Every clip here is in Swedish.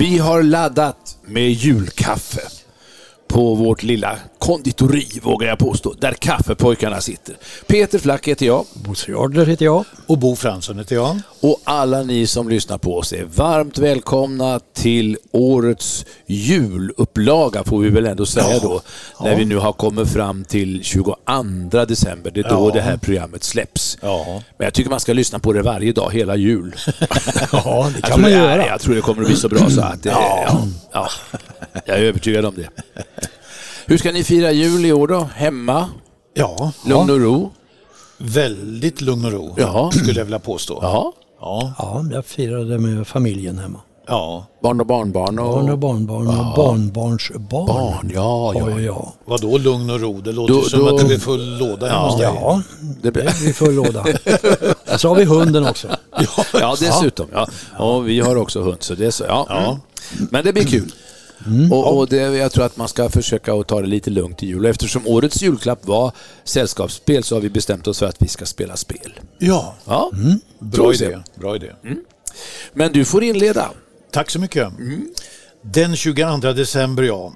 Vi har laddat med julkaffe på vårt lilla konditori, vågar jag påstå, där kaffepojkarna sitter. Peter Flack heter jag Bosse Jarder heter jag. Och Bo Fransson heter jag. och alla ni som lyssnar på oss är varmt välkomna till årets julupplaga, får vi väl ändå säga då, när vi nu har kommit fram till 22 december. Det är då Ja. det här programmet släpps. Ja. Men jag tycker man ska lyssna på det varje dag, hela jul. Ja, det kan tror, man det- göra. Jag tror det kommer att bli så bra så att ja. Ja, jag är övertygad om det. Hur ska ni fira jul i år då? Hemma? Ja, Lugn och ro? väldigt lugn och ro Ja. skulle jag vilja påstå. Ja. Ja. Ja, jag firade med familjen hemma. ja. Barn och barnbarn? Och... Barn och barnbarn och barnbarnsbarn. Barn, ja, ja. ja, ja. Vadå lugn och ro? Det låter Då- som då- att det blir full låda hemma hos dig. Ja, Det blir... full låda. Så har vi hunden också. Ja, dessutom. Ja. Och vi har också hund, så det är så. Ja. Ja. Men det blir kul. Och, och det, jag tror att man ska försöka att ta det lite lugnt i jul. Och Eftersom årets julklapp var sällskapsspel så har vi bestämt oss för att vi ska spela spel. Ja, Ja, bra vi se. idé. Bra idé. Men du får inleda. Tack så mycket. Den 22 december, ja.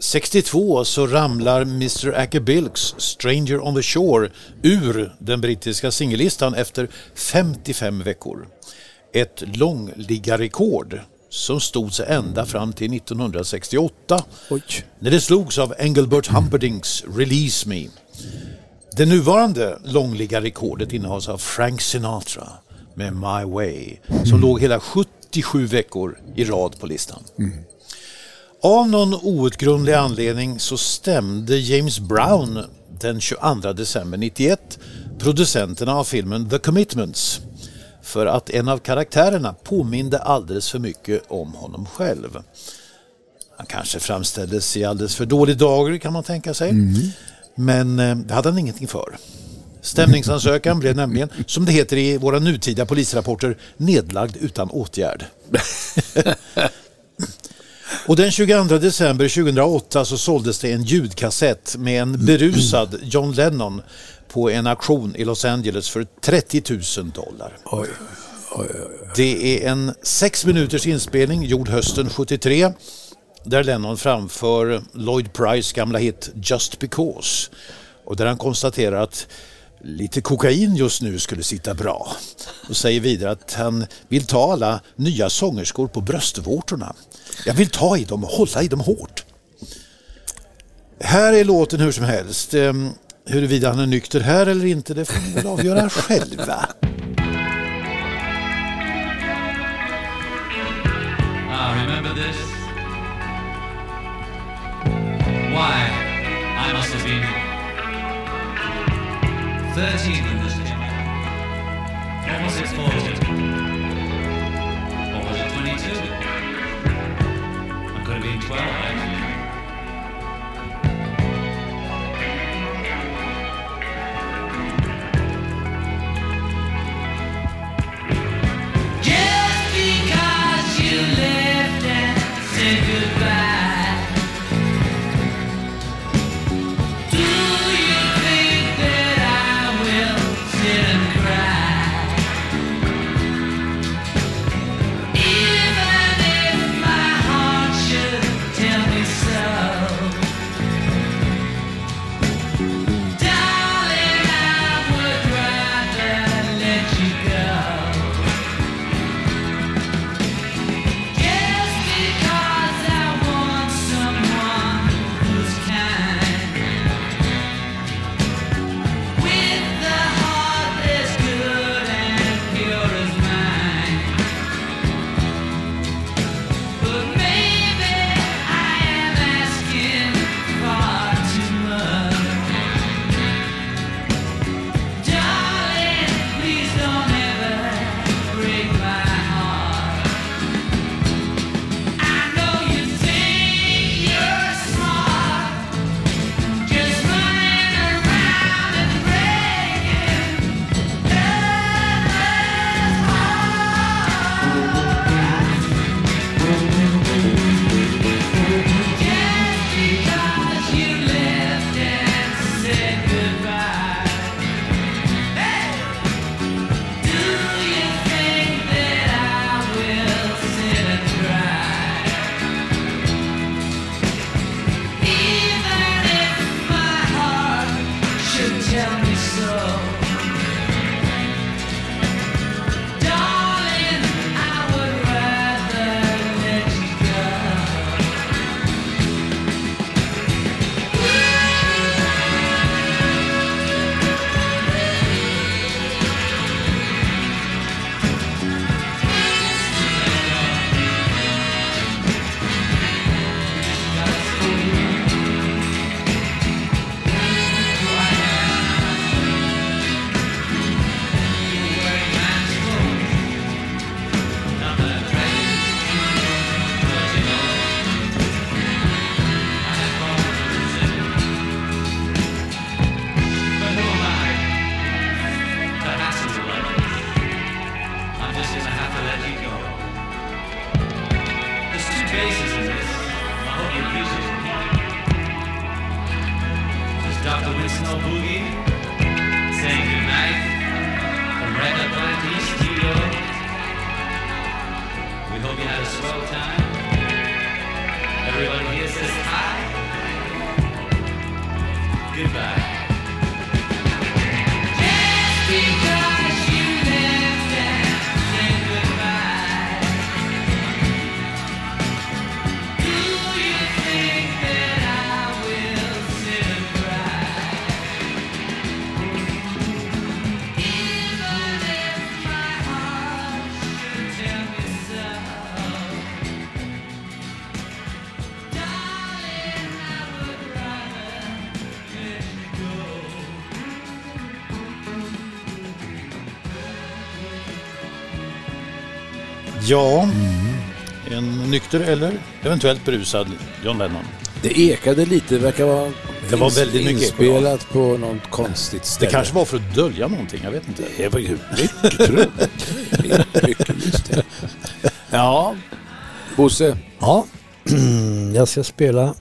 62 så ramlar Mr Ackerbilks Stranger on the Shore ur den brittiska singellistan efter 55 veckor. Ett långliggarrekord som stod sig ända fram till 1968 Oj. när det slogs av Engelbert Humperdinck's Release Me. Det nuvarande långliga-rekordet innehas av Frank Sinatra med My Way som låg hela 77 veckor i rad på listan. Av någon outgrundlig anledning så stämde James Brown den 22 december 91 producenterna av filmen The Commitments för att en av karaktärerna påminde alldeles för mycket om honom själv. Han kanske framställdes i alldeles för dålig dager kan man tänka sig. Men eh, det hade han ingenting för. Stämningsansökan blev nämligen, som det heter i våra nutida polisrapporter, nedlagd utan åtgärd. Och den 22 december 2008 så såldes det en ljudkassett med en berusad John Lennon på en auktion i Los Angeles för 30 000 dollar. Det är en sex minuters inspelning gjord hösten 73 där Lennon framför Lloyd Price gamla hit Just Because och där han konstaterar att lite kokain just nu skulle sitta bra och säger vidare att han vill ta alla nya sångerskor på bröstvårtorna. Jag vill ta i dem och hålla i dem hårt. Här är låten hur som helst. Huruvida han är nykter här eller inte, det får ni väl avgöra själva. Ah, remember this? Why, I must have been 13 when this came out. Was it 14? Or was it 22? I could have been 12, actually. Ja, en nykter eller eventuellt berusad John Lennon. Det ekade lite, det verkar vara Det var väldigt mycket inspelat på något konstigt Det ställe. kanske var för att dölja någonting, jag vet inte. Det var ju mycket troligt. mycket lustigt. Ja, Bosse. Ja, jag ska spela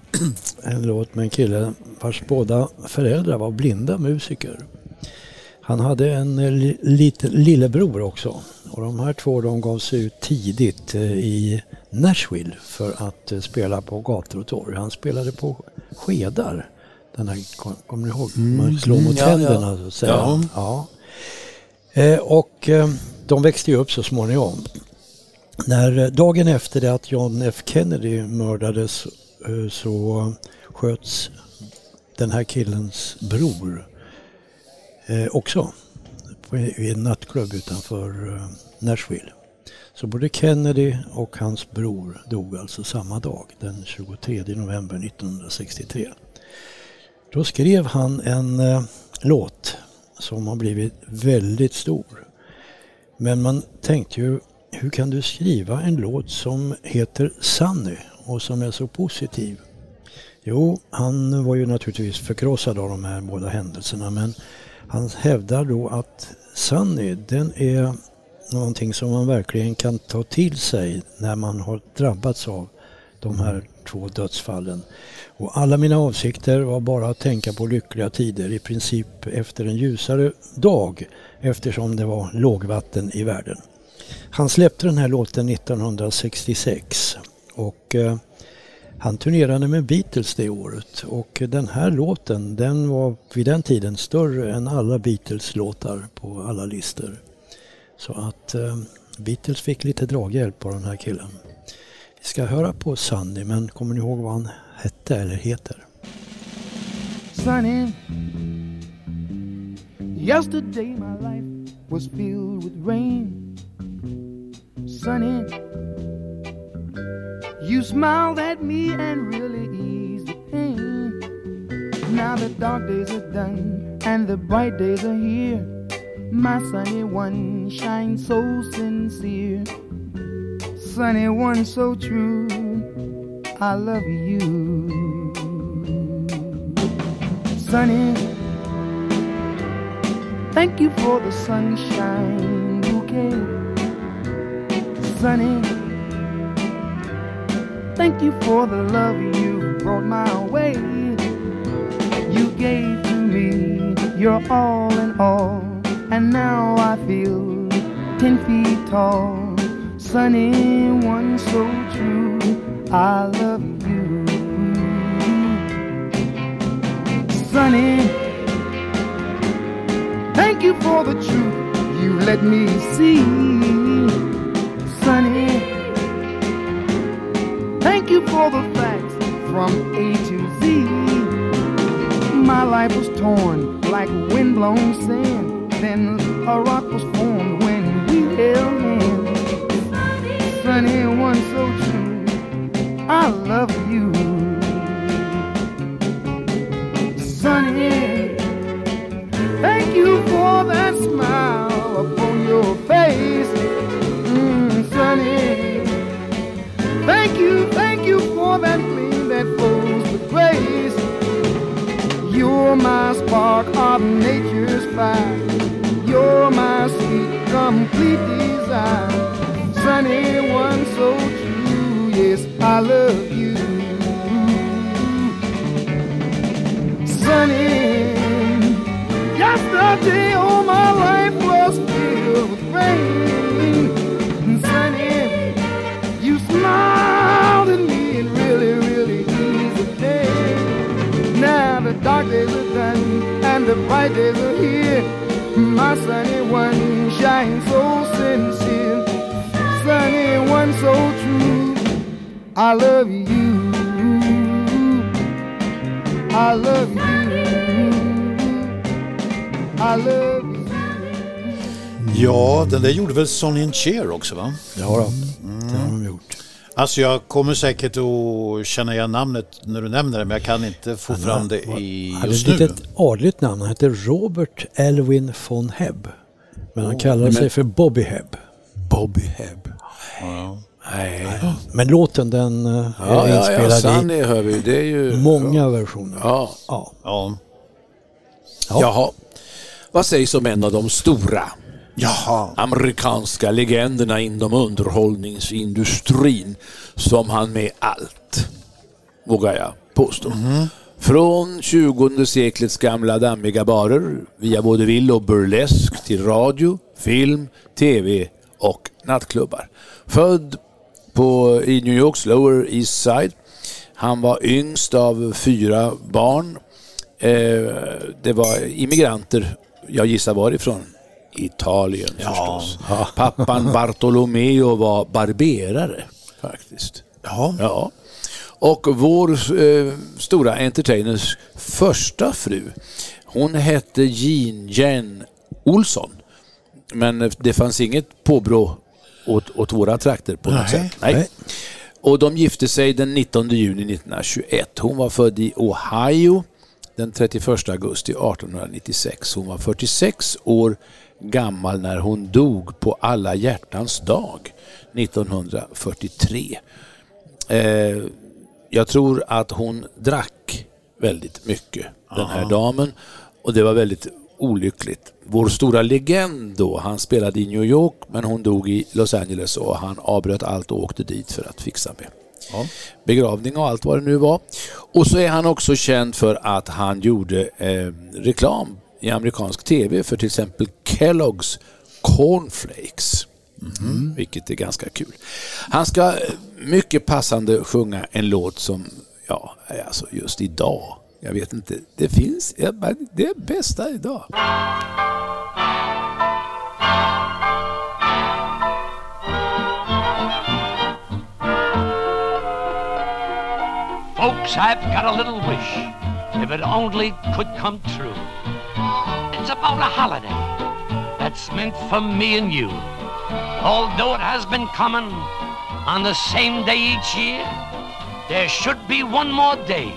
en låt med en kille vars båda föräldrar var blinda musiker. Han hade en li- liten lillebror också. Och de här två de gav sig ut tidigt eh, i Nashville för att eh, spela på gator och torg. Han spelade på skedar. Den här, kom- kommer ni ihåg? Man slår mot ja, ja. händerna så att säga. Ja. Ja. Eh, och eh, de växte ju upp så småningom. När dagen efter det att John F Kennedy mördades eh, så sköts den här killens bror också på, i en nattklubb utanför eh, Nashville. Så både Kennedy och hans bror dog alltså samma dag, den 23 november 1963. Då skrev han en eh, låt som har blivit väldigt stor. Men man tänkte ju, hur kan du skriva en låt som heter Sunny och som är så positiv? Jo, han var ju naturligtvis förkrossad av de här båda händelserna men han hävdar då att Sunny, den är någonting som man verkligen kan ta till sig när man har drabbats av de här två dödsfallen. Och alla mina avsikter var bara att tänka på lyckliga tider, i princip efter en ljusare dag eftersom det var lågvatten i världen. Han släppte den här låten 1966 och eh, han turnerade med Beatles det året och den här låten den var vid den tiden större än alla Beatles låtar på alla listor. Så att eh, Beatles fick lite draghjälp av den här killen. Vi ska höra på Sunny men kommer ni ihåg vad han hette eller heter? sunny. Yesterday my life was filled with rain. Sunny, you smiled at me and really eased the pain. Now the dark days are done and the bright days are here. My sunny one shines so sincere. Sunny one so true. I love you. Sunny, thank you for the sunshine bouquet. Sunny, thank you for the love you brought my way. You gave to me your all in all, and now I feel ten feet tall. Sunny, one so true. I love you. Sunny, thank you for the truth you let me see. Sunny, you for the facts from A to Z. My life was torn like windblown sand. Then a rock was formed when we held hands. Sunny, one so true. I love you. Sunny, thank you for that smile upon your face. Mm, sunny, thank you, thank make you warm and clean that flows with grace. You're my spark of nature's fire. You're my sweet, complete desire. Sunny one, so true. Yes, I love you. Sunny. Yesterday, all my life was filled with rain. And sunny, you smile. Done and the bright days are here. My sunny one shines so sincere, sunny one so true. I love you. I love you. I love you. Ja, den där gjorde väl Sonny and Cher också va? Ja, då. Alltså jag kommer säkert att känna igen namnet när du nämner det men jag kan inte få fram det i Han hade just ett nu. adligt namn. Han hette Robert Elwin von Hebb. Men han kallade sig för Bobby Hebb. Bobby Hebb. Nej. Men låten den eh, är Ja, ja, ja, inspelad Sunny hör vi. Det är ju... i många versioner. Ja. Ja. Ja. Jaha. Vad sägs om en av de stora Jaha. amerikanska legenderna inom underhållningsindustrin som han med allt, vågar jag påstå. Från 20 seklets gamla dammiga barer via vaudeville och burlesk till radio, film, tv och nattklubbar. Född på, i New Yorks Lower East Side. Han var yngst av fyra barn. Eh, det var immigranter, jag gissar varifrån. Italien förstås. Pappan Bartolomeo var barberare faktiskt. Ja. Ja. Och vår eh, stora entertainers första fru, hon hette Jean Jen Olsson. Men det fanns inget påbrå åt, åt våra trakter på något sätt. Nej. Nej. Och de gifte sig den 19 juni 1921. Hon var född i Ohio den 31 augusti 1896. Hon var 46 år gammal när hon dog på alla hjärtans dag 1943. Eh, jag tror att hon drack väldigt mycket, den här damen. Och det var väldigt olyckligt. Vår stora legend då, han spelade i New York men hon dog i Los Angeles och han avbröt allt och åkte dit för att fixa med begravning och allt vad det nu var. Och så är han också känd för att han gjorde eh, reklam i amerikansk tv för till exempel Kellogg's Cornflakes. Vilket är ganska kul. Han ska eh, mycket passande sjunga en låt som, ja, alltså just idag. Jag vet inte, det finns, ja, det är bästa idag. Folks, I've got a little wish, if it only could come true. It's about a holiday that's meant for me and you. Although it has been coming on the same day each year, there should be one more day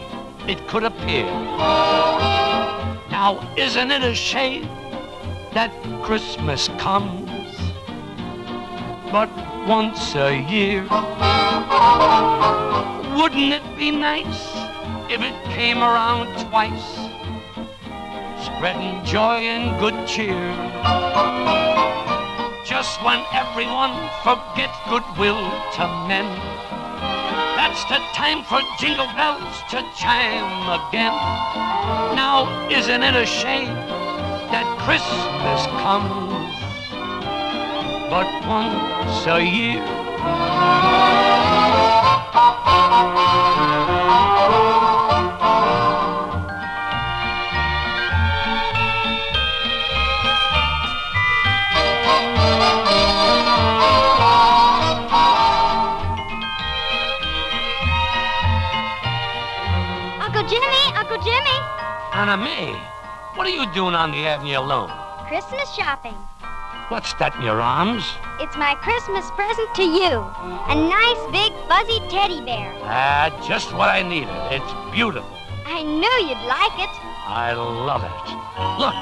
it could appear. Now, isn't it a shame that Christmas comes but once a year? Wouldn't it be nice if it came around twice, spreading joy and good cheer? Just when everyone forgets goodwill to men, that's the time for jingle bells to chime again. Now, isn't it a shame that Christmas comes but once a year? Uncle Jimmy, Uncle Jimmy, Anna May, what are you doing on the avenue alone? Christmas shopping. What's that in your arms? It's my Christmas present to you. A nice big fuzzy teddy bear. Ah, just what I needed. It's beautiful. I knew you'd like it. I love it. Look,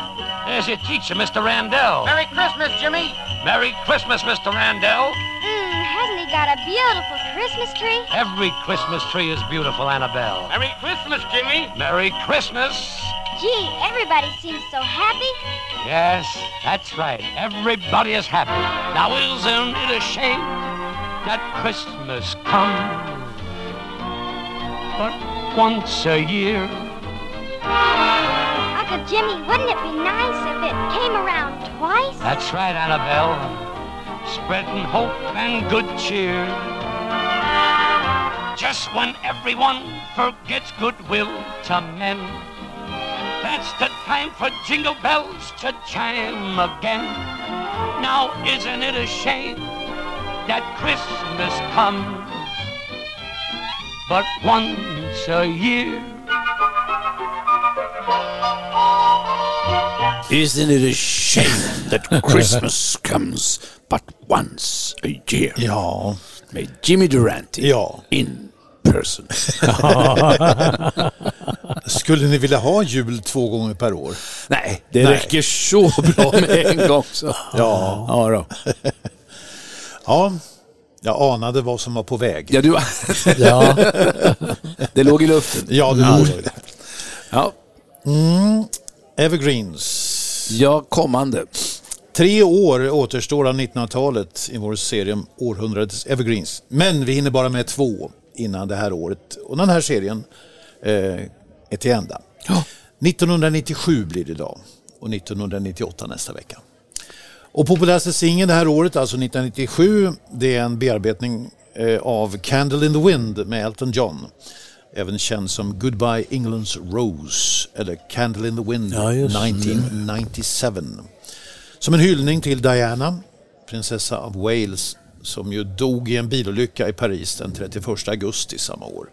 there's your teacher, Mr. Randell. Merry Christmas, Jimmy. Merry Christmas, Mr. Randell. Mmm, hasn't he got a beautiful Christmas tree? Every Christmas tree is beautiful, Annabelle. Merry Christmas, Jimmy. Merry Christmas. Gee, everybody seems so happy. Yes, that's right. Everybody is happy. Now, isn't it a shame that Christmas comes but once a year? Uncle Jimmy, wouldn't it be nice if it came around twice? That's right, Annabelle. Spreading hope and good cheer. Just when everyone forgets goodwill to men, That's the time for jingle bells to chime again. Now, isn't it a shame that Christmas comes but once a year? Isn't it a shame that Christmas comes but once a year? Ja, Med Jimmy Durante ja. in person. Skulle ni vilja ha jul två gånger per år? Nej, det Nej. räcker så bra med en gång. Så. Ja. Ja, då. Ja, jag anade vad som var på väg. Ja, du, Ja, det låg i luften. Ja, det låg det. Ja, Evergreens. ja kommande. Tre år återstår av 1900-talet i vår serie om århundradets Evergreens. Men vi hinner bara med två innan det här året. Och den här serien eh, är till ända. 1997 blir det idag och 1998 nästa vecka. Och populäraste singeln det här året, alltså 1997, det är en bearbetning eh, av Candle in the Wind med Elton John. Även känd som Goodbye England's Rose eller Candle in the Wind Ja, just det. 1997. Som en hyllning till Diana, prinsessa av Wales, som ju dog i en bilolycka i Paris den 31 augusti samma år.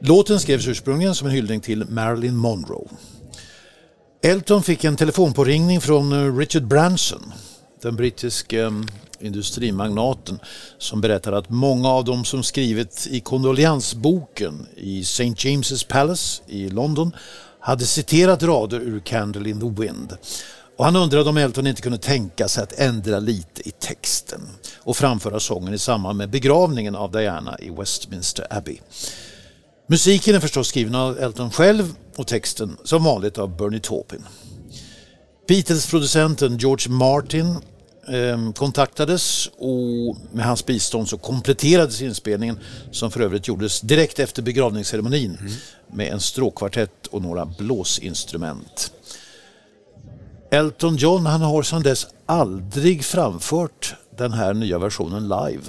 Låten skrevs ursprungligen som en hyllning till Marilyn Monroe. Elton fick en telefonpåringning från eh, Richard Branson, den brittiske eh, industrimagnaten som berättade att många av dem som skrivit i kondoleansboken i St. James's Palace i London hade citerat rader ur Candle in the Wind. Och han undrade om Elton inte kunde tänka sig att ändra lite i texten och framföra sången i samband med begravningen av Diana i Westminster Abbey. Musiken är förstås skriven av Elton själv och texten som vanligt av Bernie Taupin. Beatles-producenten George Martin eh, kontaktades och med hans bistånd så kompletterades inspelningen som för övrigt gjordes direkt efter begravningsceremonin med en stråkkvartett och några blåsinstrument. Elton John han har sedan dess aldrig framfört den här nya versionen live.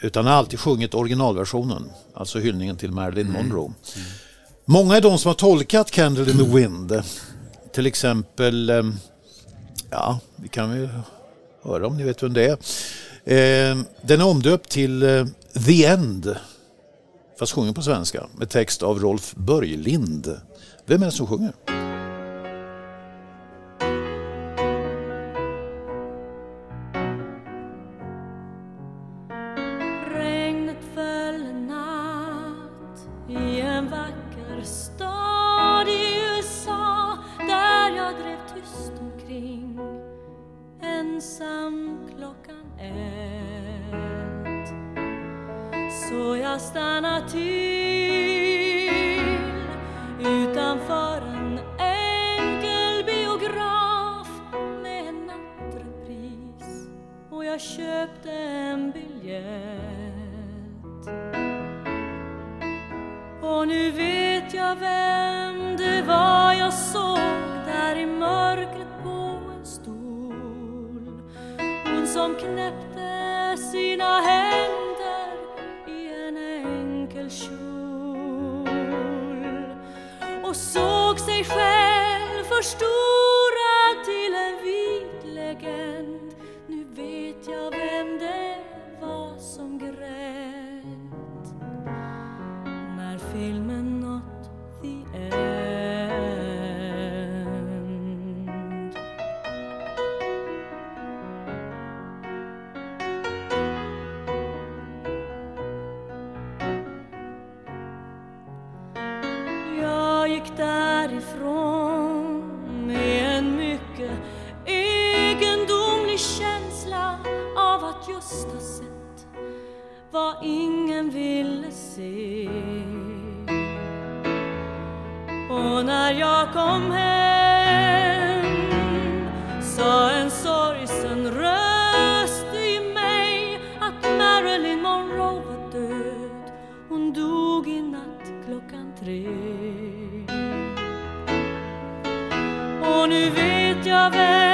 Utan har alltid sjungit originalversionen, alltså hyllningen till Marilyn Monroe. Många är de som har tolkat Candle in the Wind. Till exempel, eh, ja, vi kan väl höra om ni vet vem det är. Eh, Den är omdöpt till eh, The End, fast sjungen på svenska, med text av Rolf Börjlind. Vem är det som sjunger? Just. Och när jag kom hem sa en sorgsen röst i mig att Marilyn Monroe var död. Hon dog i natt klockan tre. Och nu vet jag väl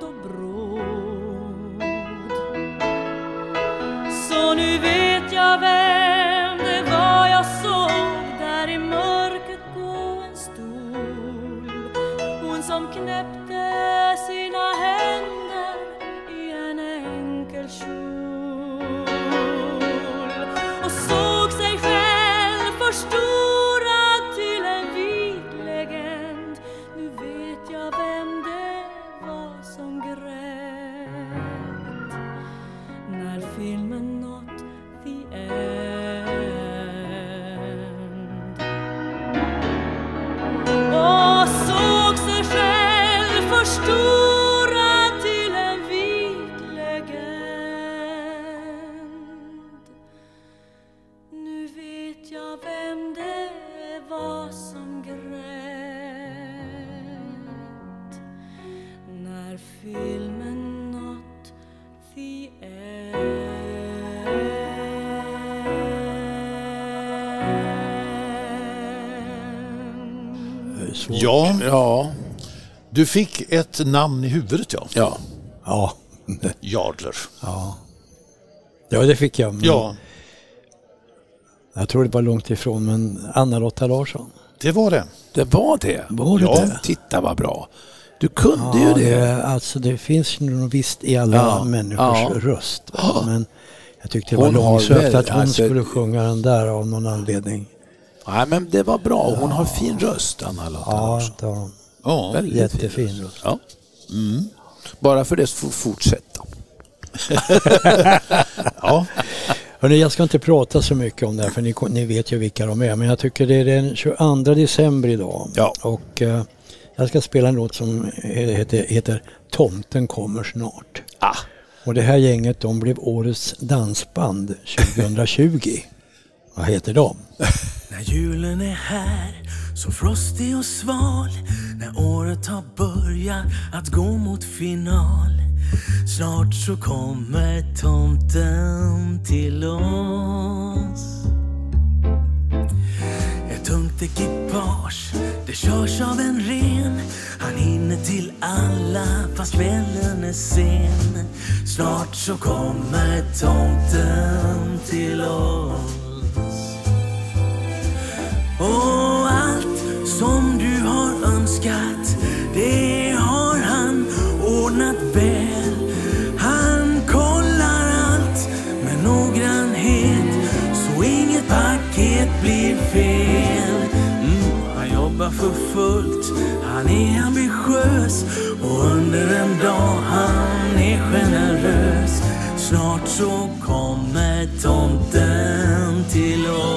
död du fick ett namn i huvudet ja. ja. Ja. Jadler. ja. Ja, det fick jag. Men Ja, Jag tror det var långt ifrån, men Anna-Lotta Larsson. det var det. Det var det. Var det Ja. det? Titta vad bra. Du kunde Ja, ju det. det, alltså det finns ju nog visst i alla Ja, människors ja. röst. va. Men jag tyckte det var Hon har långsökt att hon alltså- skulle sjunga den där av någon anledning. Nej, men det var bra. Hon har fin röst, Anna-Lotta Ja, Larsson. Ja, Väldigt jättefin fin röst. Ja. Bara för det får fortsätta. ja. Hörrni, jag ska inte prata så mycket om det här för ni, ni vet ju vilka de är. Men jag tycker det är den 22 december idag. Ja. Och eh, jag ska spela en låt som heter, heter Tomten kommer snart. Ah. Och det här gänget de blev årets dansband 2020. Vad heter de? När julen är här, så frostig och sval. När året har börjat att gå mot final. Snart så kommer tomten till oss. Ett tungt ekipage, det körs av en ren. Han hinner till alla fast kvällen är sen. Snart så kommer tomten till oss och allt som du har önskat, det har han ordnat väl. Han kollar allt med noggrannhet, så inget paket blir fel. Mm, han jobbar för fullt, han är ambitiös och under en dag han är generös. Snart så kommer tomten till oss.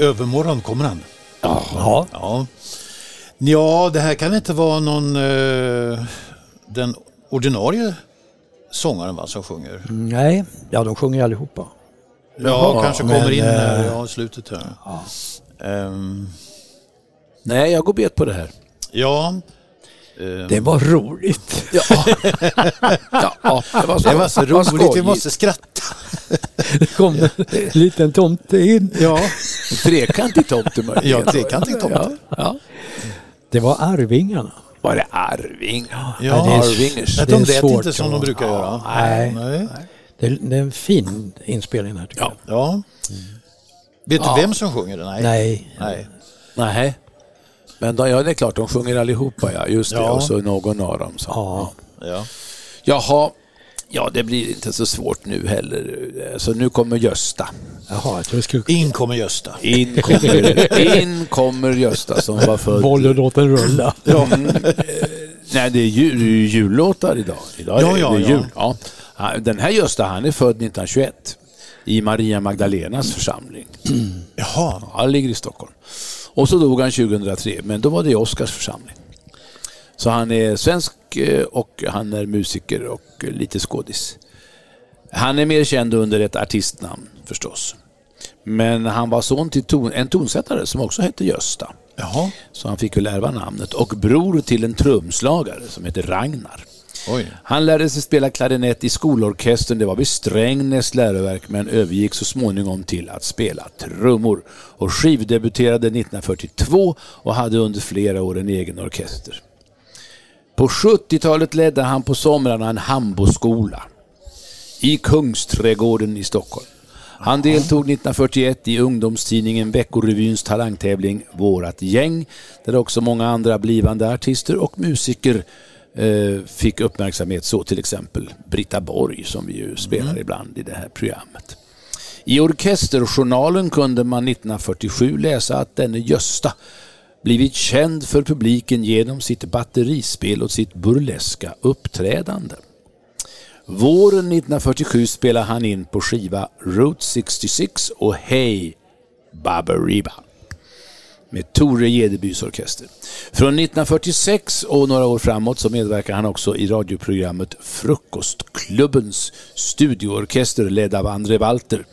Övermorgon kommer han. Ja. Ja. ja, det här kan inte vara någon eh, den ordinarie sångaren va, som sjunger. Nej, ja de sjunger allihopa. Ja, kanske kommer men, in här eh, ja, i slutet här. Ehm, Nej, jag går bet på det här. ja. Ehm, Det var roligt. Ja, ja det var så, det var så roligt, vi måste skratta. Det kom en liten tomte in. Ja, Trekantig tomte möjligen. ja trekantig tomte. Ja, ja. Det var Arvingarna. Var det Arving? Ja, det är- Arvingers. Det är de lät inte som de brukar göra. Nej. Nej. Det är, det är en fin inspelning här tycker Ja. jag. Ja. Vet Ja. du vem som sjunger den? Nej. Nej, Nej. Nej. Men de, ja, det är klart, de sjunger allihopa, ja. Just det. Ja. Och så någon av dem. Så. ja. Ja. Jaha, ja det blir inte så svårt nu heller. Så nu kommer Gösta. Jaha, jag tror det skulle... In kommer Gösta. In kommer, in kommer Gösta som var född... Bollen låt den rulla. Mm, eh, nej, det är jul, det är ju jullåtar idag. Idag Ja, är ja, det ja. jul. Ja. Ja, Den här Gösta, han är född 1921 i Maria Magdalenas församling. Jaha. Ja, han ligger i Stockholm. Och så dog han 2003, men då var det i Oscars församling. Så han är svensk eh, och han är musiker och eh, lite skådis. Han är mer känd under ett artistnamn förstås. Men han var son till ton, en tonsättare som också hette Gösta. Jaha. Så han fick väl ärva namnet. Och bror till en trumslagare som heter Ragnar. Oj. Han lärde sig spela klarinett i skolorkestern, det var vid Strängnäs läroverk, men övergick så småningom till att spela trummor. Och skivdebuterade 1942 och hade under flera år en egen orkester. På 70-talet ledde han på somrarna en hamboskola i Kungsträdgården i Stockholm. Han deltog 1941 i ungdomstidningen Veckorevyns talangtävling Vårat gäng, där också många andra blivande artister och musiker fick uppmärksamhet, så till exempel Britta Borg som vi ju spelar ibland i det här programmet. I Orkesterjournalen kunde man 1947 läsa att denne Gösta blivit känd för publiken genom sitt batterispel och sitt burleska uppträdande. Våren 1947 spelade han in på skiva Route 66 och Hey Baberiba med Tore Jedebys orkester. Från 1946 och några år framåt så medverkar han också i radioprogrammet Frukostklubbens studioorkester ledd av André Walter.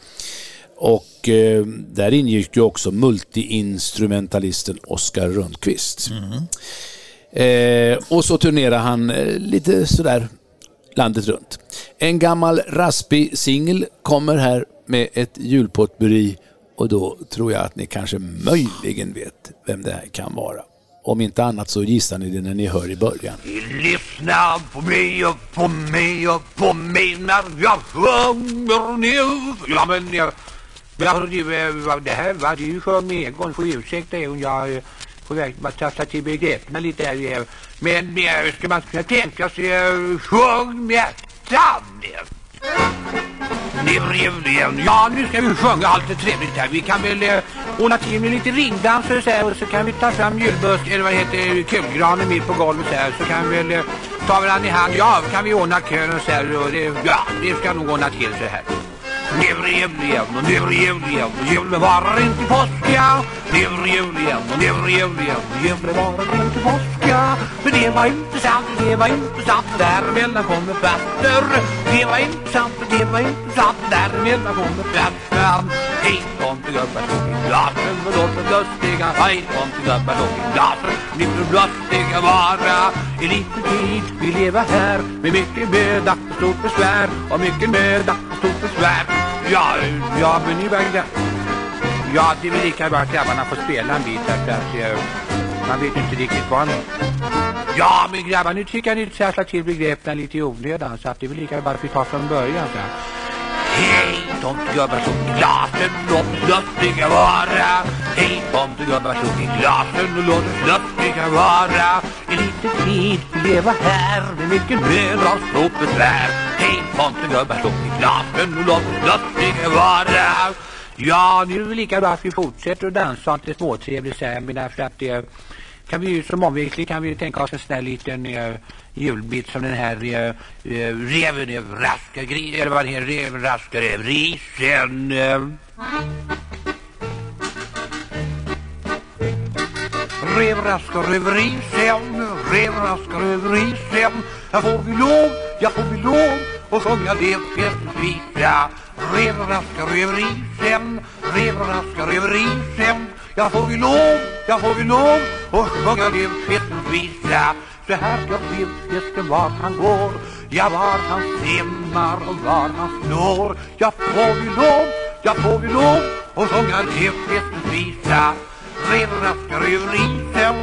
Och eh, där ingick ju också multiinstrumentalisten Oskar Rundqvist. Eh, och så turnerar han eh, lite sådär landet runt. En gammal raspig singel kommer här med ett julpotpurri och då tror jag att ni kanske möjligen vet vem det här kan vara. Om inte annat så gissar ni det när ni hör i början. Lyssna på mig och på mig och på mig när jag sjunger nu. Ja men ja, eh, det här var det ju för mig en gång, får ursäkta om jag är på väg att trassla till begreppen lite här. Men eh, ska man kunna tänka sig eh, sjung med samnet. Ja, nu ska vi sjunga allt det trevligt här. Vi kan väl eh, ordna till med lite ringdanser så här, och så kan vi ta fram julbusk, eller vad heter kulgranen mitt på golvet så här. Så kan vi väl eh, ta varandra i hand. Ja, kan vi ordna kön och så här. Och det, ja, det ska nog ordna till så här. Nu är det jul igen och nu är det jul igen julen varar inte påsk ja. Nu är det jul igen och nu är det jul igen och julen varar inte påsk För Men det var inte sant, det var inte sant, däremellan kommer fatter Det var inte sant, det var inte sant, däremellan kommer fatter Hej kom till gubbar tog i glasen och låt oss lustiga. Hej kom till gubbar tog i glasen, nu får lustiga vara. Eh, I liten tid vi lever här med mycket möda och stort besvär och mycket möda och stort besvär. Ja, ja men nu vägde. Ja, det är väl lika bra att grabbarna får spela en bit därför att eh, man vet inte riktigt vad... Ja, men grabbar, nu tycker jag ni trasslar till begreppen lite i onödan så att det är väl lika bra att vi tar från början så här. Hej tomtegubbar som i glasen, låt oss lustiga vara. Hej tomtegubbar som i glasen, och låt oss lustiga vara. En liten tid vi här med mycket möda och stort besvär. Hej tomtegubbar, slå i glasen och låt lustiga vara. Ja, nu är det lika bra att vi fortsätter att dansa och inte småtrevligt säger jag. menar därför att det kan vi ju som omväxling kan vi ju tänka oss en sån här liten uh, julbit som den här uh, uh, reven över raska gris, eller vad det heter, reven raskar över risen. Uh. Rev raskar över isen, rev raskar över isen. Jag får vi lov, jag får vi lov och sjunga det festens visa. Rev raskar över isen, rev raskar över isen. Jag får vi lov, jag får vi lov och sjunga det festens visa. Så här ska festen var han går, ja var han simmar och var han slår. Jag får vi lov, jag får vi lov och sjunga det festens visa. Raskar över isen,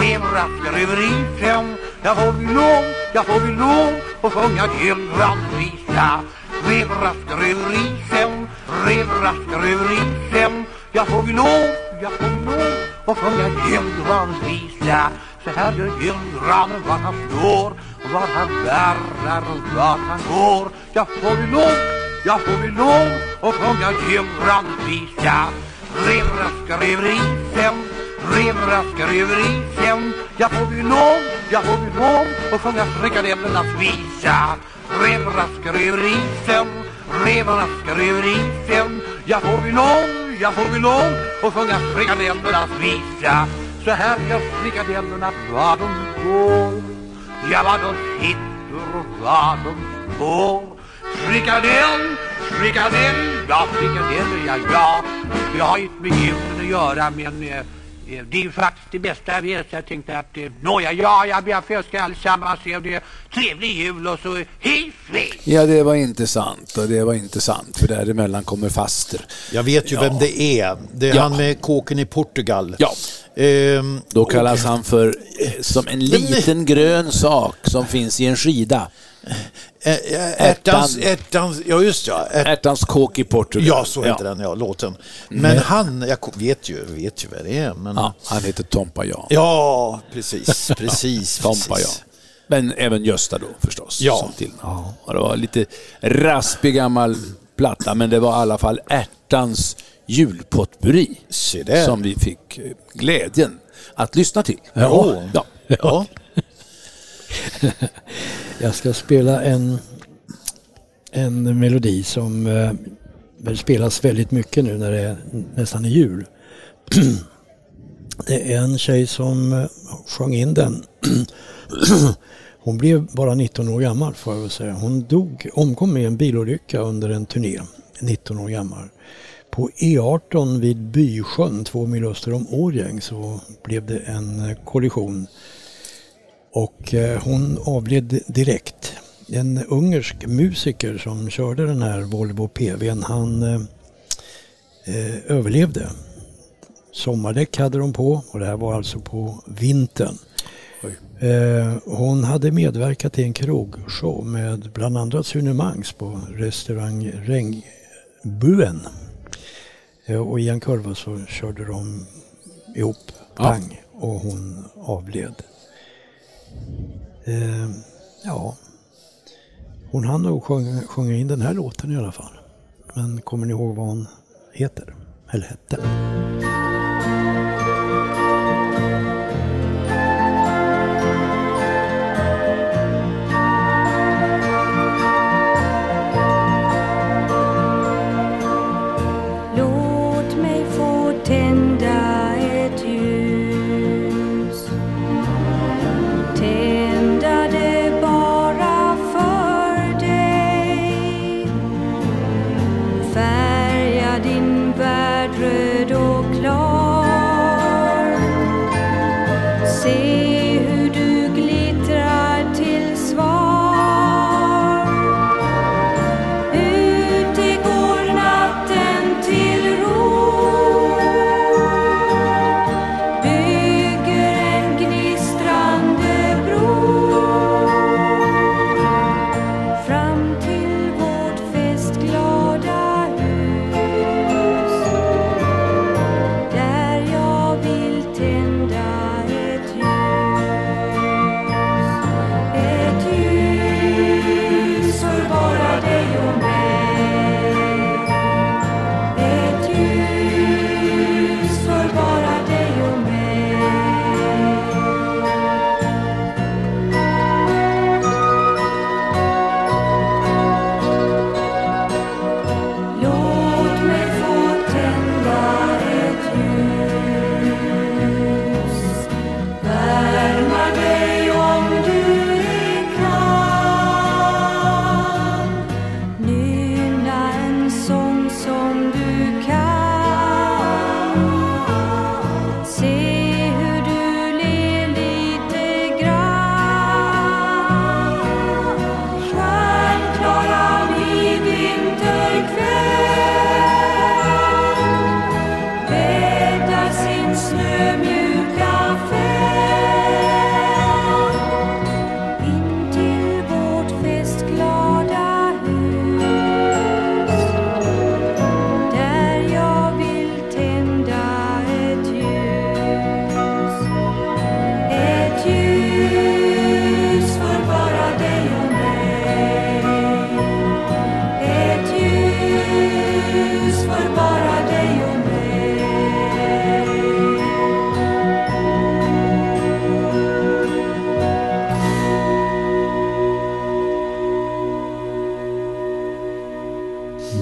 rev raskar över isen. Jag får vi lov, jag får vi lov och sjunga julgrans visa. Rev raskar över isen, rev raskar över isen. Jag får vi lov, jag får vi lov och sjunga julgransvisa. Så här gör julgranen var han står och var han bärar och var han går. Jag får vi lov, jag får vi lov och sjunga julgrans visa. fem raskar över isen, raskar över isen. Jag får vi lov, jag får vi lov och sjunga frikadellernas visa. Rev raskar över isen, raskar över isen. Jag får vi lov, jag får vi lov och sjunga frikadellernas visa. Så här gör frikadellerna vad de går. Ja, vad de sitter och vad de får Frikadell, frikadell, ja frikadeller, ja, ja. Jag har inte med julen att göra, men eh, eh, det är ju faktiskt det bästa jag vet. Jag tänkte att, eh, nåja, ja, jag ber att få önska allesammans en eh, trevlig jul och så hej svej! Ja, det var inte sant och det var inte sant för däremellan kommer faster. Jag vet ju Ja. vem det är. Det är Ja. han med kåken i Portugal. Ja. Ehm, Då kallas han för eh, som en liten grön sak som finns i en skida. Ärtans, ärtans, ja just ja. Ärt, Ärtans kåk i Portugal. ja, så heter ja. den, ja, låten. Men Men- han, jag vet ju, vet ju vad det är. Men... Ja, han heter Tompa ja. Ja, precis, precis. Tompa ja. precis. Men även Gösta då förstås. Ja. Som till. Och det var lite raspig gammal platta men det var i alla fall ärtans julpotpurri som vi fick eh, glädjen att lyssna till. Ja. Ja. Ja. Jag ska spela en, en melodi som eh, spelas väldigt mycket nu när det är, nästan är jul. Det är en tjej som eh, sjöng in den. Hon blev bara 19 år gammal får jag väl säga. Hon dog, omkom i en bilolycka under en turné, 19 år gammal. På E18 vid Bysjön, två mil öster om Årjäng, så blev det en eh, kollision och eh, hon avled direkt. En ungersk musiker som körde den här Volvo PVn, han eh, eh, överlevde. Sommardäck hade de på och det här var alltså på vintern. Eh, hon hade medverkat i en krogshow med bland andra Sune Mangs på restaurang Regnbuen. Eh, och i en kurva så körde de ihop, Ja. pang, och hon avled. Eh, ja, hon hann nog sjunga, sjunga in den här låten i alla fall. Men kommer ni ihåg vad hon heter? Eller hette?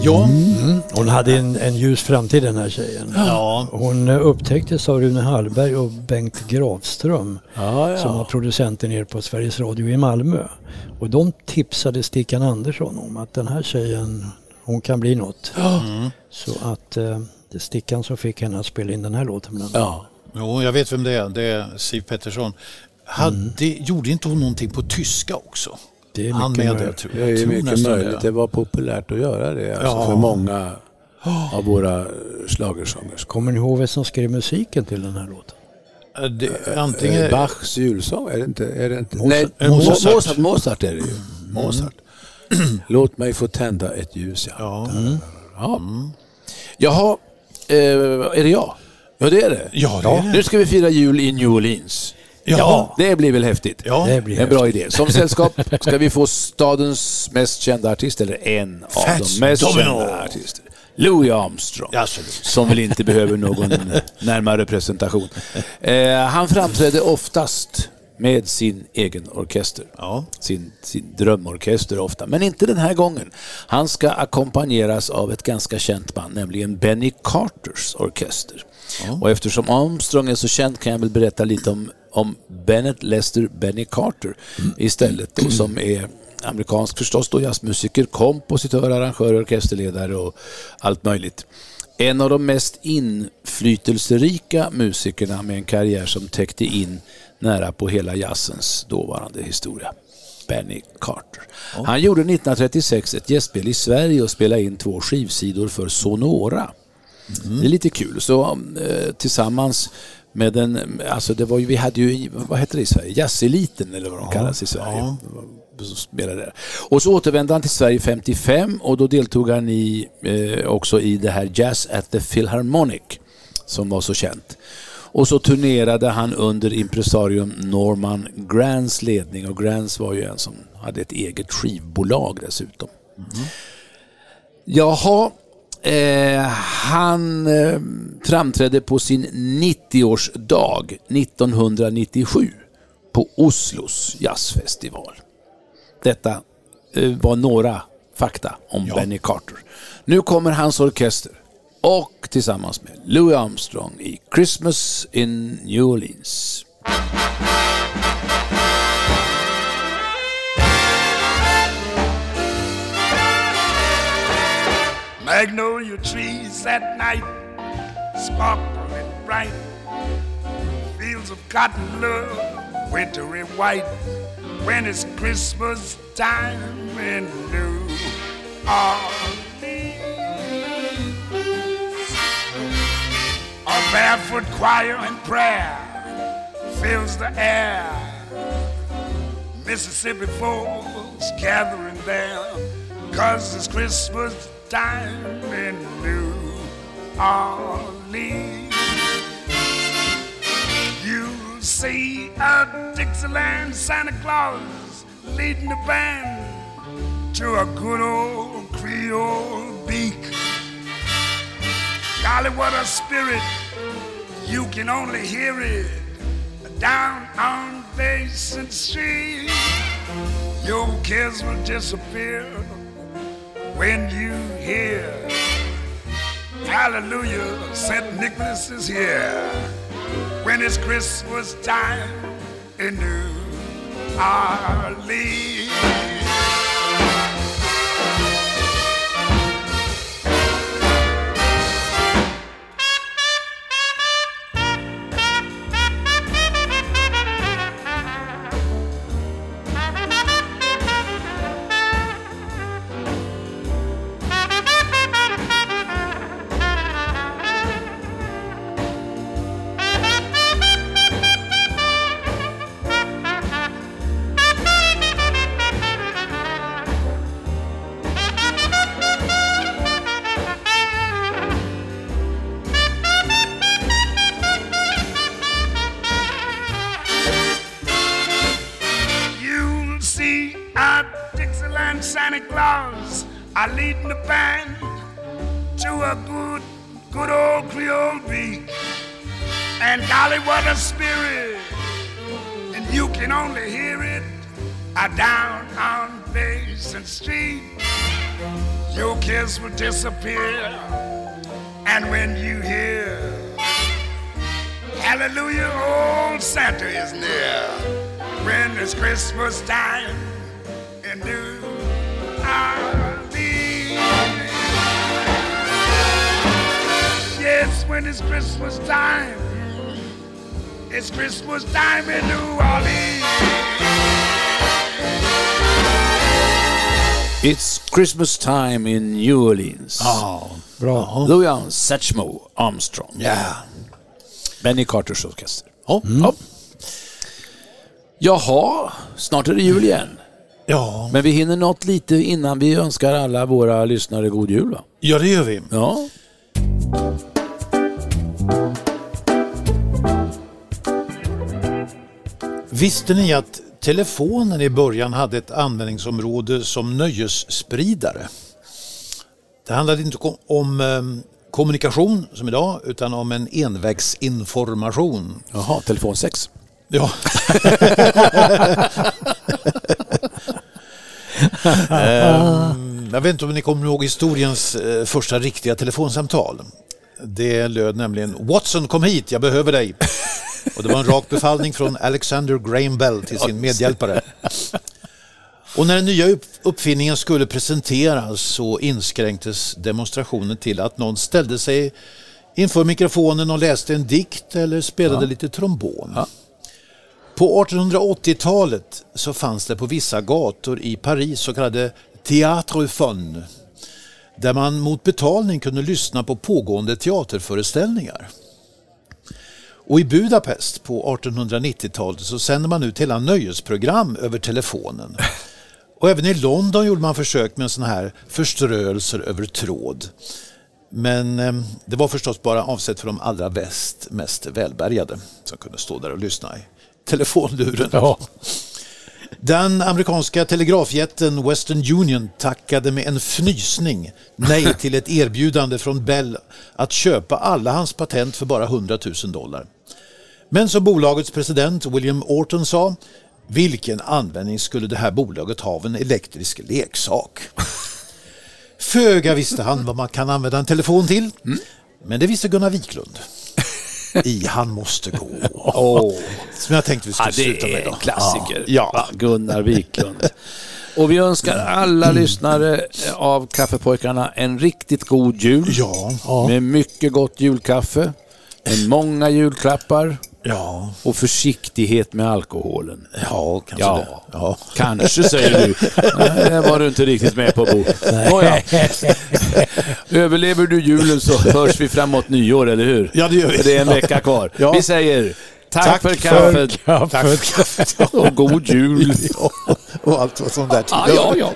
Ja. Mm. Hon hade en, en ljus framtid den här tjejen. Ja. Hon eh, upptäcktes av Rune Hallberg och Bengt Gravström Ja, ja. som var producenter nere på Sveriges Radio i Malmö. Och de tipsade Stickan Andersson om att den här tjejen, hon kan bli något. Mm. Så att eh, det är Stickan som fick henne att spela in den här låten bland annat. Ja. Jo, jag vet vem det är. Det är Siw Pettersson. Hade, Gjorde inte hon någonting på tyska också? Det är Han mycket med möjligt. det, är mycket möjligt. Det var populärt att göra det alltså, Ja. för många av våra schlagersångerskor. Kommer ni ihåg vem som skrev musiken till den här låten? Eh, Det, antingen... Eh, Bachs julsång, är det inte? Är det inte? Mozart. Nej, Eh, Mozart. Mozart. Mozart, är det ju. Mozart. Låt mig få tända ett ljus, ja. Ja. ja. Jaha, eh, är det jag? Ja, det är det. Ja, det är det. Nu ska vi fira jul i New Orleans. Ja. Det blir väl häftigt? Ja. Det blir En bra idé. Som sällskap ska vi få stadens mest kända artist, eller en av Fats de mest Domino. kända artister. Louis Armstrong. Absolut. Som väl inte behöver någon närmare presentation. Eh, han framträdde oftast med sin egen orkester. Ja. Sin, sin drömorkester ofta, men inte den här gången. Han ska ackompanjeras av ett ganska känt band, nämligen Benny Carters orkester. Och eftersom Armstrong är så känd kan jag väl berätta lite om, om Bennett Lester Benny Carter istället då, som är amerikansk förstås då, jazzmusiker, kompositör, arrangör, orkesterledare och allt möjligt. En av de mest inflytelserika musikerna med en karriär som täckte in nära på hela jazzens dåvarande historia. Benny Carter. Han gjorde 1936 ett gästspel i Sverige och spelade in två skivsidor för Sonora. Det är lite kul. Så eh, tillsammans med den, alltså det var ju, vi hade ju, vad hette det i Sverige? Jazzeliten eller vad de kallas i Sverige. Som spelade där. Och så återvände han till Sverige 55 och då deltog han i, eh, också i det här Jazz at the Philharmonic som var så känt. Och så turnerade han under impresarium Norman Grands ledning och Grands var ju en som hade ett eget skivbolag dessutom. Jaha, eh, han eh, framträdde på sin 90-årsdag 1997 på Oslos jazzfestival. Detta eh, var några fakta om Benny Carter. Nu kommer hans orkester och tillsammans med Louis Armstrong i Christmas in New Orleans. Magnolia trees at night sparkling bright. Fields of cotton love, wintry white. When it's Christmas time in New Orleans. A barefoot choir and prayer fills the air. Mississippi folks gathering there, cause it's Christmas in New Orleans. You'll see a Dixieland Santa Claus leading the band to a good old Creole beak. Golly, what a spirit! You can only hear it down on Basin Street. Your kids will disappear when you hear Hallelujah, St. Nicholas is here. When it's Christmas time in New Orleans. Are leading the band to a good, good old Creole beat. And golly, what a spirit! And you can only hear it down on Basin Street, your kiss will disappear. And when you hear, Hallelujah, old Santa is near. When it's Christmas time in New Orleans. Yes, when it's Christmas time, it's Christmas time in New Orleans. It's Christmas time in New Orleans. Ja, bra. Louis Armstrong, Satchmo Armstrong. Ja. Benny Carters orkester. Ja. Ja. Jaha, snart är det jul igen. Ja. Men vi hinner något lite innan vi önskar alla våra lyssnare god jul va? ja, det gör vi. Ja. Visste ni att telefonen i början hade ett användningsområde som nöjesspridare? Det handlade inte om, em, kommunikation som idag utan om en envägsinformation. Jaha, telefonsex. Ja. Ehm, jag vet inte om ni kommer ihåg historiens eh, första riktiga telefonsamtal. Det löd nämligen Watson kom hit, jag behöver dig. Och det var en rak befallning från Alexander Graham Bell till sin medhjälpare. Och när den nya upp- uppfinningen skulle presenteras så inskränktes demonstrationen till att någon ställde sig inför mikrofonen och läste en dikt eller spelade lite trombon. På 1880-talet så fanns det på vissa gator i Paris så kallade théâtre fun där man mot betalning kunde lyssna på pågående teaterföreställningar. Och i Budapest på 1890-talet så sände man ut hela nöjesprogram över telefonen. Och även i London gjorde man försök med såna här förströelser över tråd. Men eh, det var förstås bara avsett för de allra bäst, mest välbärgade som kunde stå där och lyssna i telefonluren. Ja. Den amerikanska telegrafjätten Western Union tackade med en fnysning nej till ett erbjudande från Bell att köpa alla hans patent för bara 100 000 dollar. Men som bolagets president William Orton sa, vilken användning skulle det här bolaget ha av en elektrisk leksak? Föga visste han vad man kan använda en telefon till, men det visste Gunnar Wiklund. I Han måste gå. Som jag tänkte vi skulle Ja, sluta det med. är då. en klassiker. Ja. Va, Gunnar Wiklund. Och vi önskar alla lyssnare av Kaffepojkarna en riktigt god jul. Ja. Med mycket gott julkaffe, med många julklappar Ja. och försiktighet med alkoholen. Ja, kanske Ja, det. Ja. kanske säger du. Nej, det var du inte riktigt med på Bo. Nåja. Överlever du julen så hörs vi framåt nyår, eller hur? Ja, det gör vi. För det är en vecka kvar. Ja. Vi säger tack, Tack för för kaffet Tack för kaffet. och god jul. och allt vad sånt där Ja, ja, ja.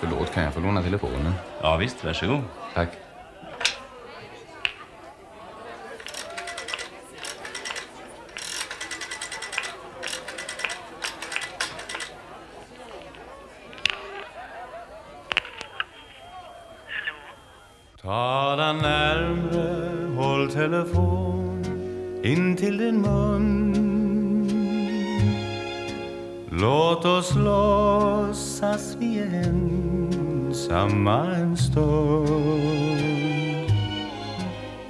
Förlåt, kan jag få låna telefonen? Ja, visst, varsågod. Tack. Tala närmre, håll telefon in till din mun. Låt oss låtsas vi är ensamma en stund.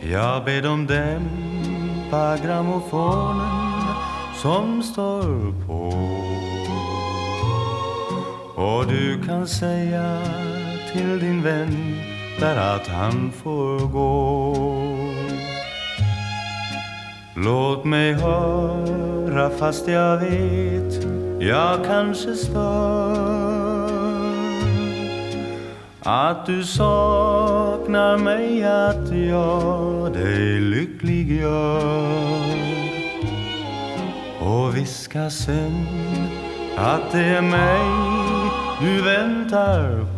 Jag ber dem dämpa grammofonen som står på. Och du kan säga till din vän där att han får gå. Låt mig höra fast jag vet jag kanske stör. Att du saknar mig, att jag dig lycklig gör. Och viska sen att det är mig du väntar på.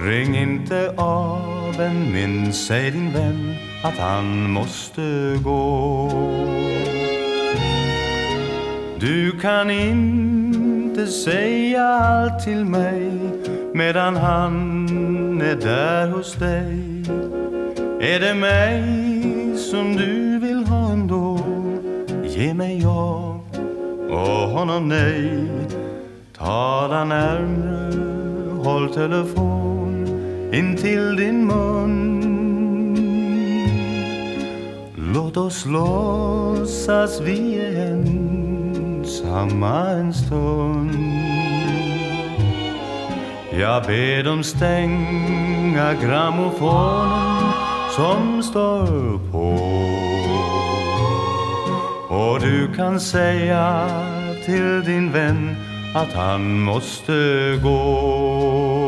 Ring inte av en min, säg din vän att han måste gå. Du kan inte säga allt till mig medan han är där hos dig. Är det mig som du vill ha ändå? Ge mig ja och honom nej. Tala närmre, håll telefon in till din mun. Låt oss låtsas vi är ensamma en stund. Jag ber dem stänga grammofonen som står på. Och du kan säga till din vän att han måste gå.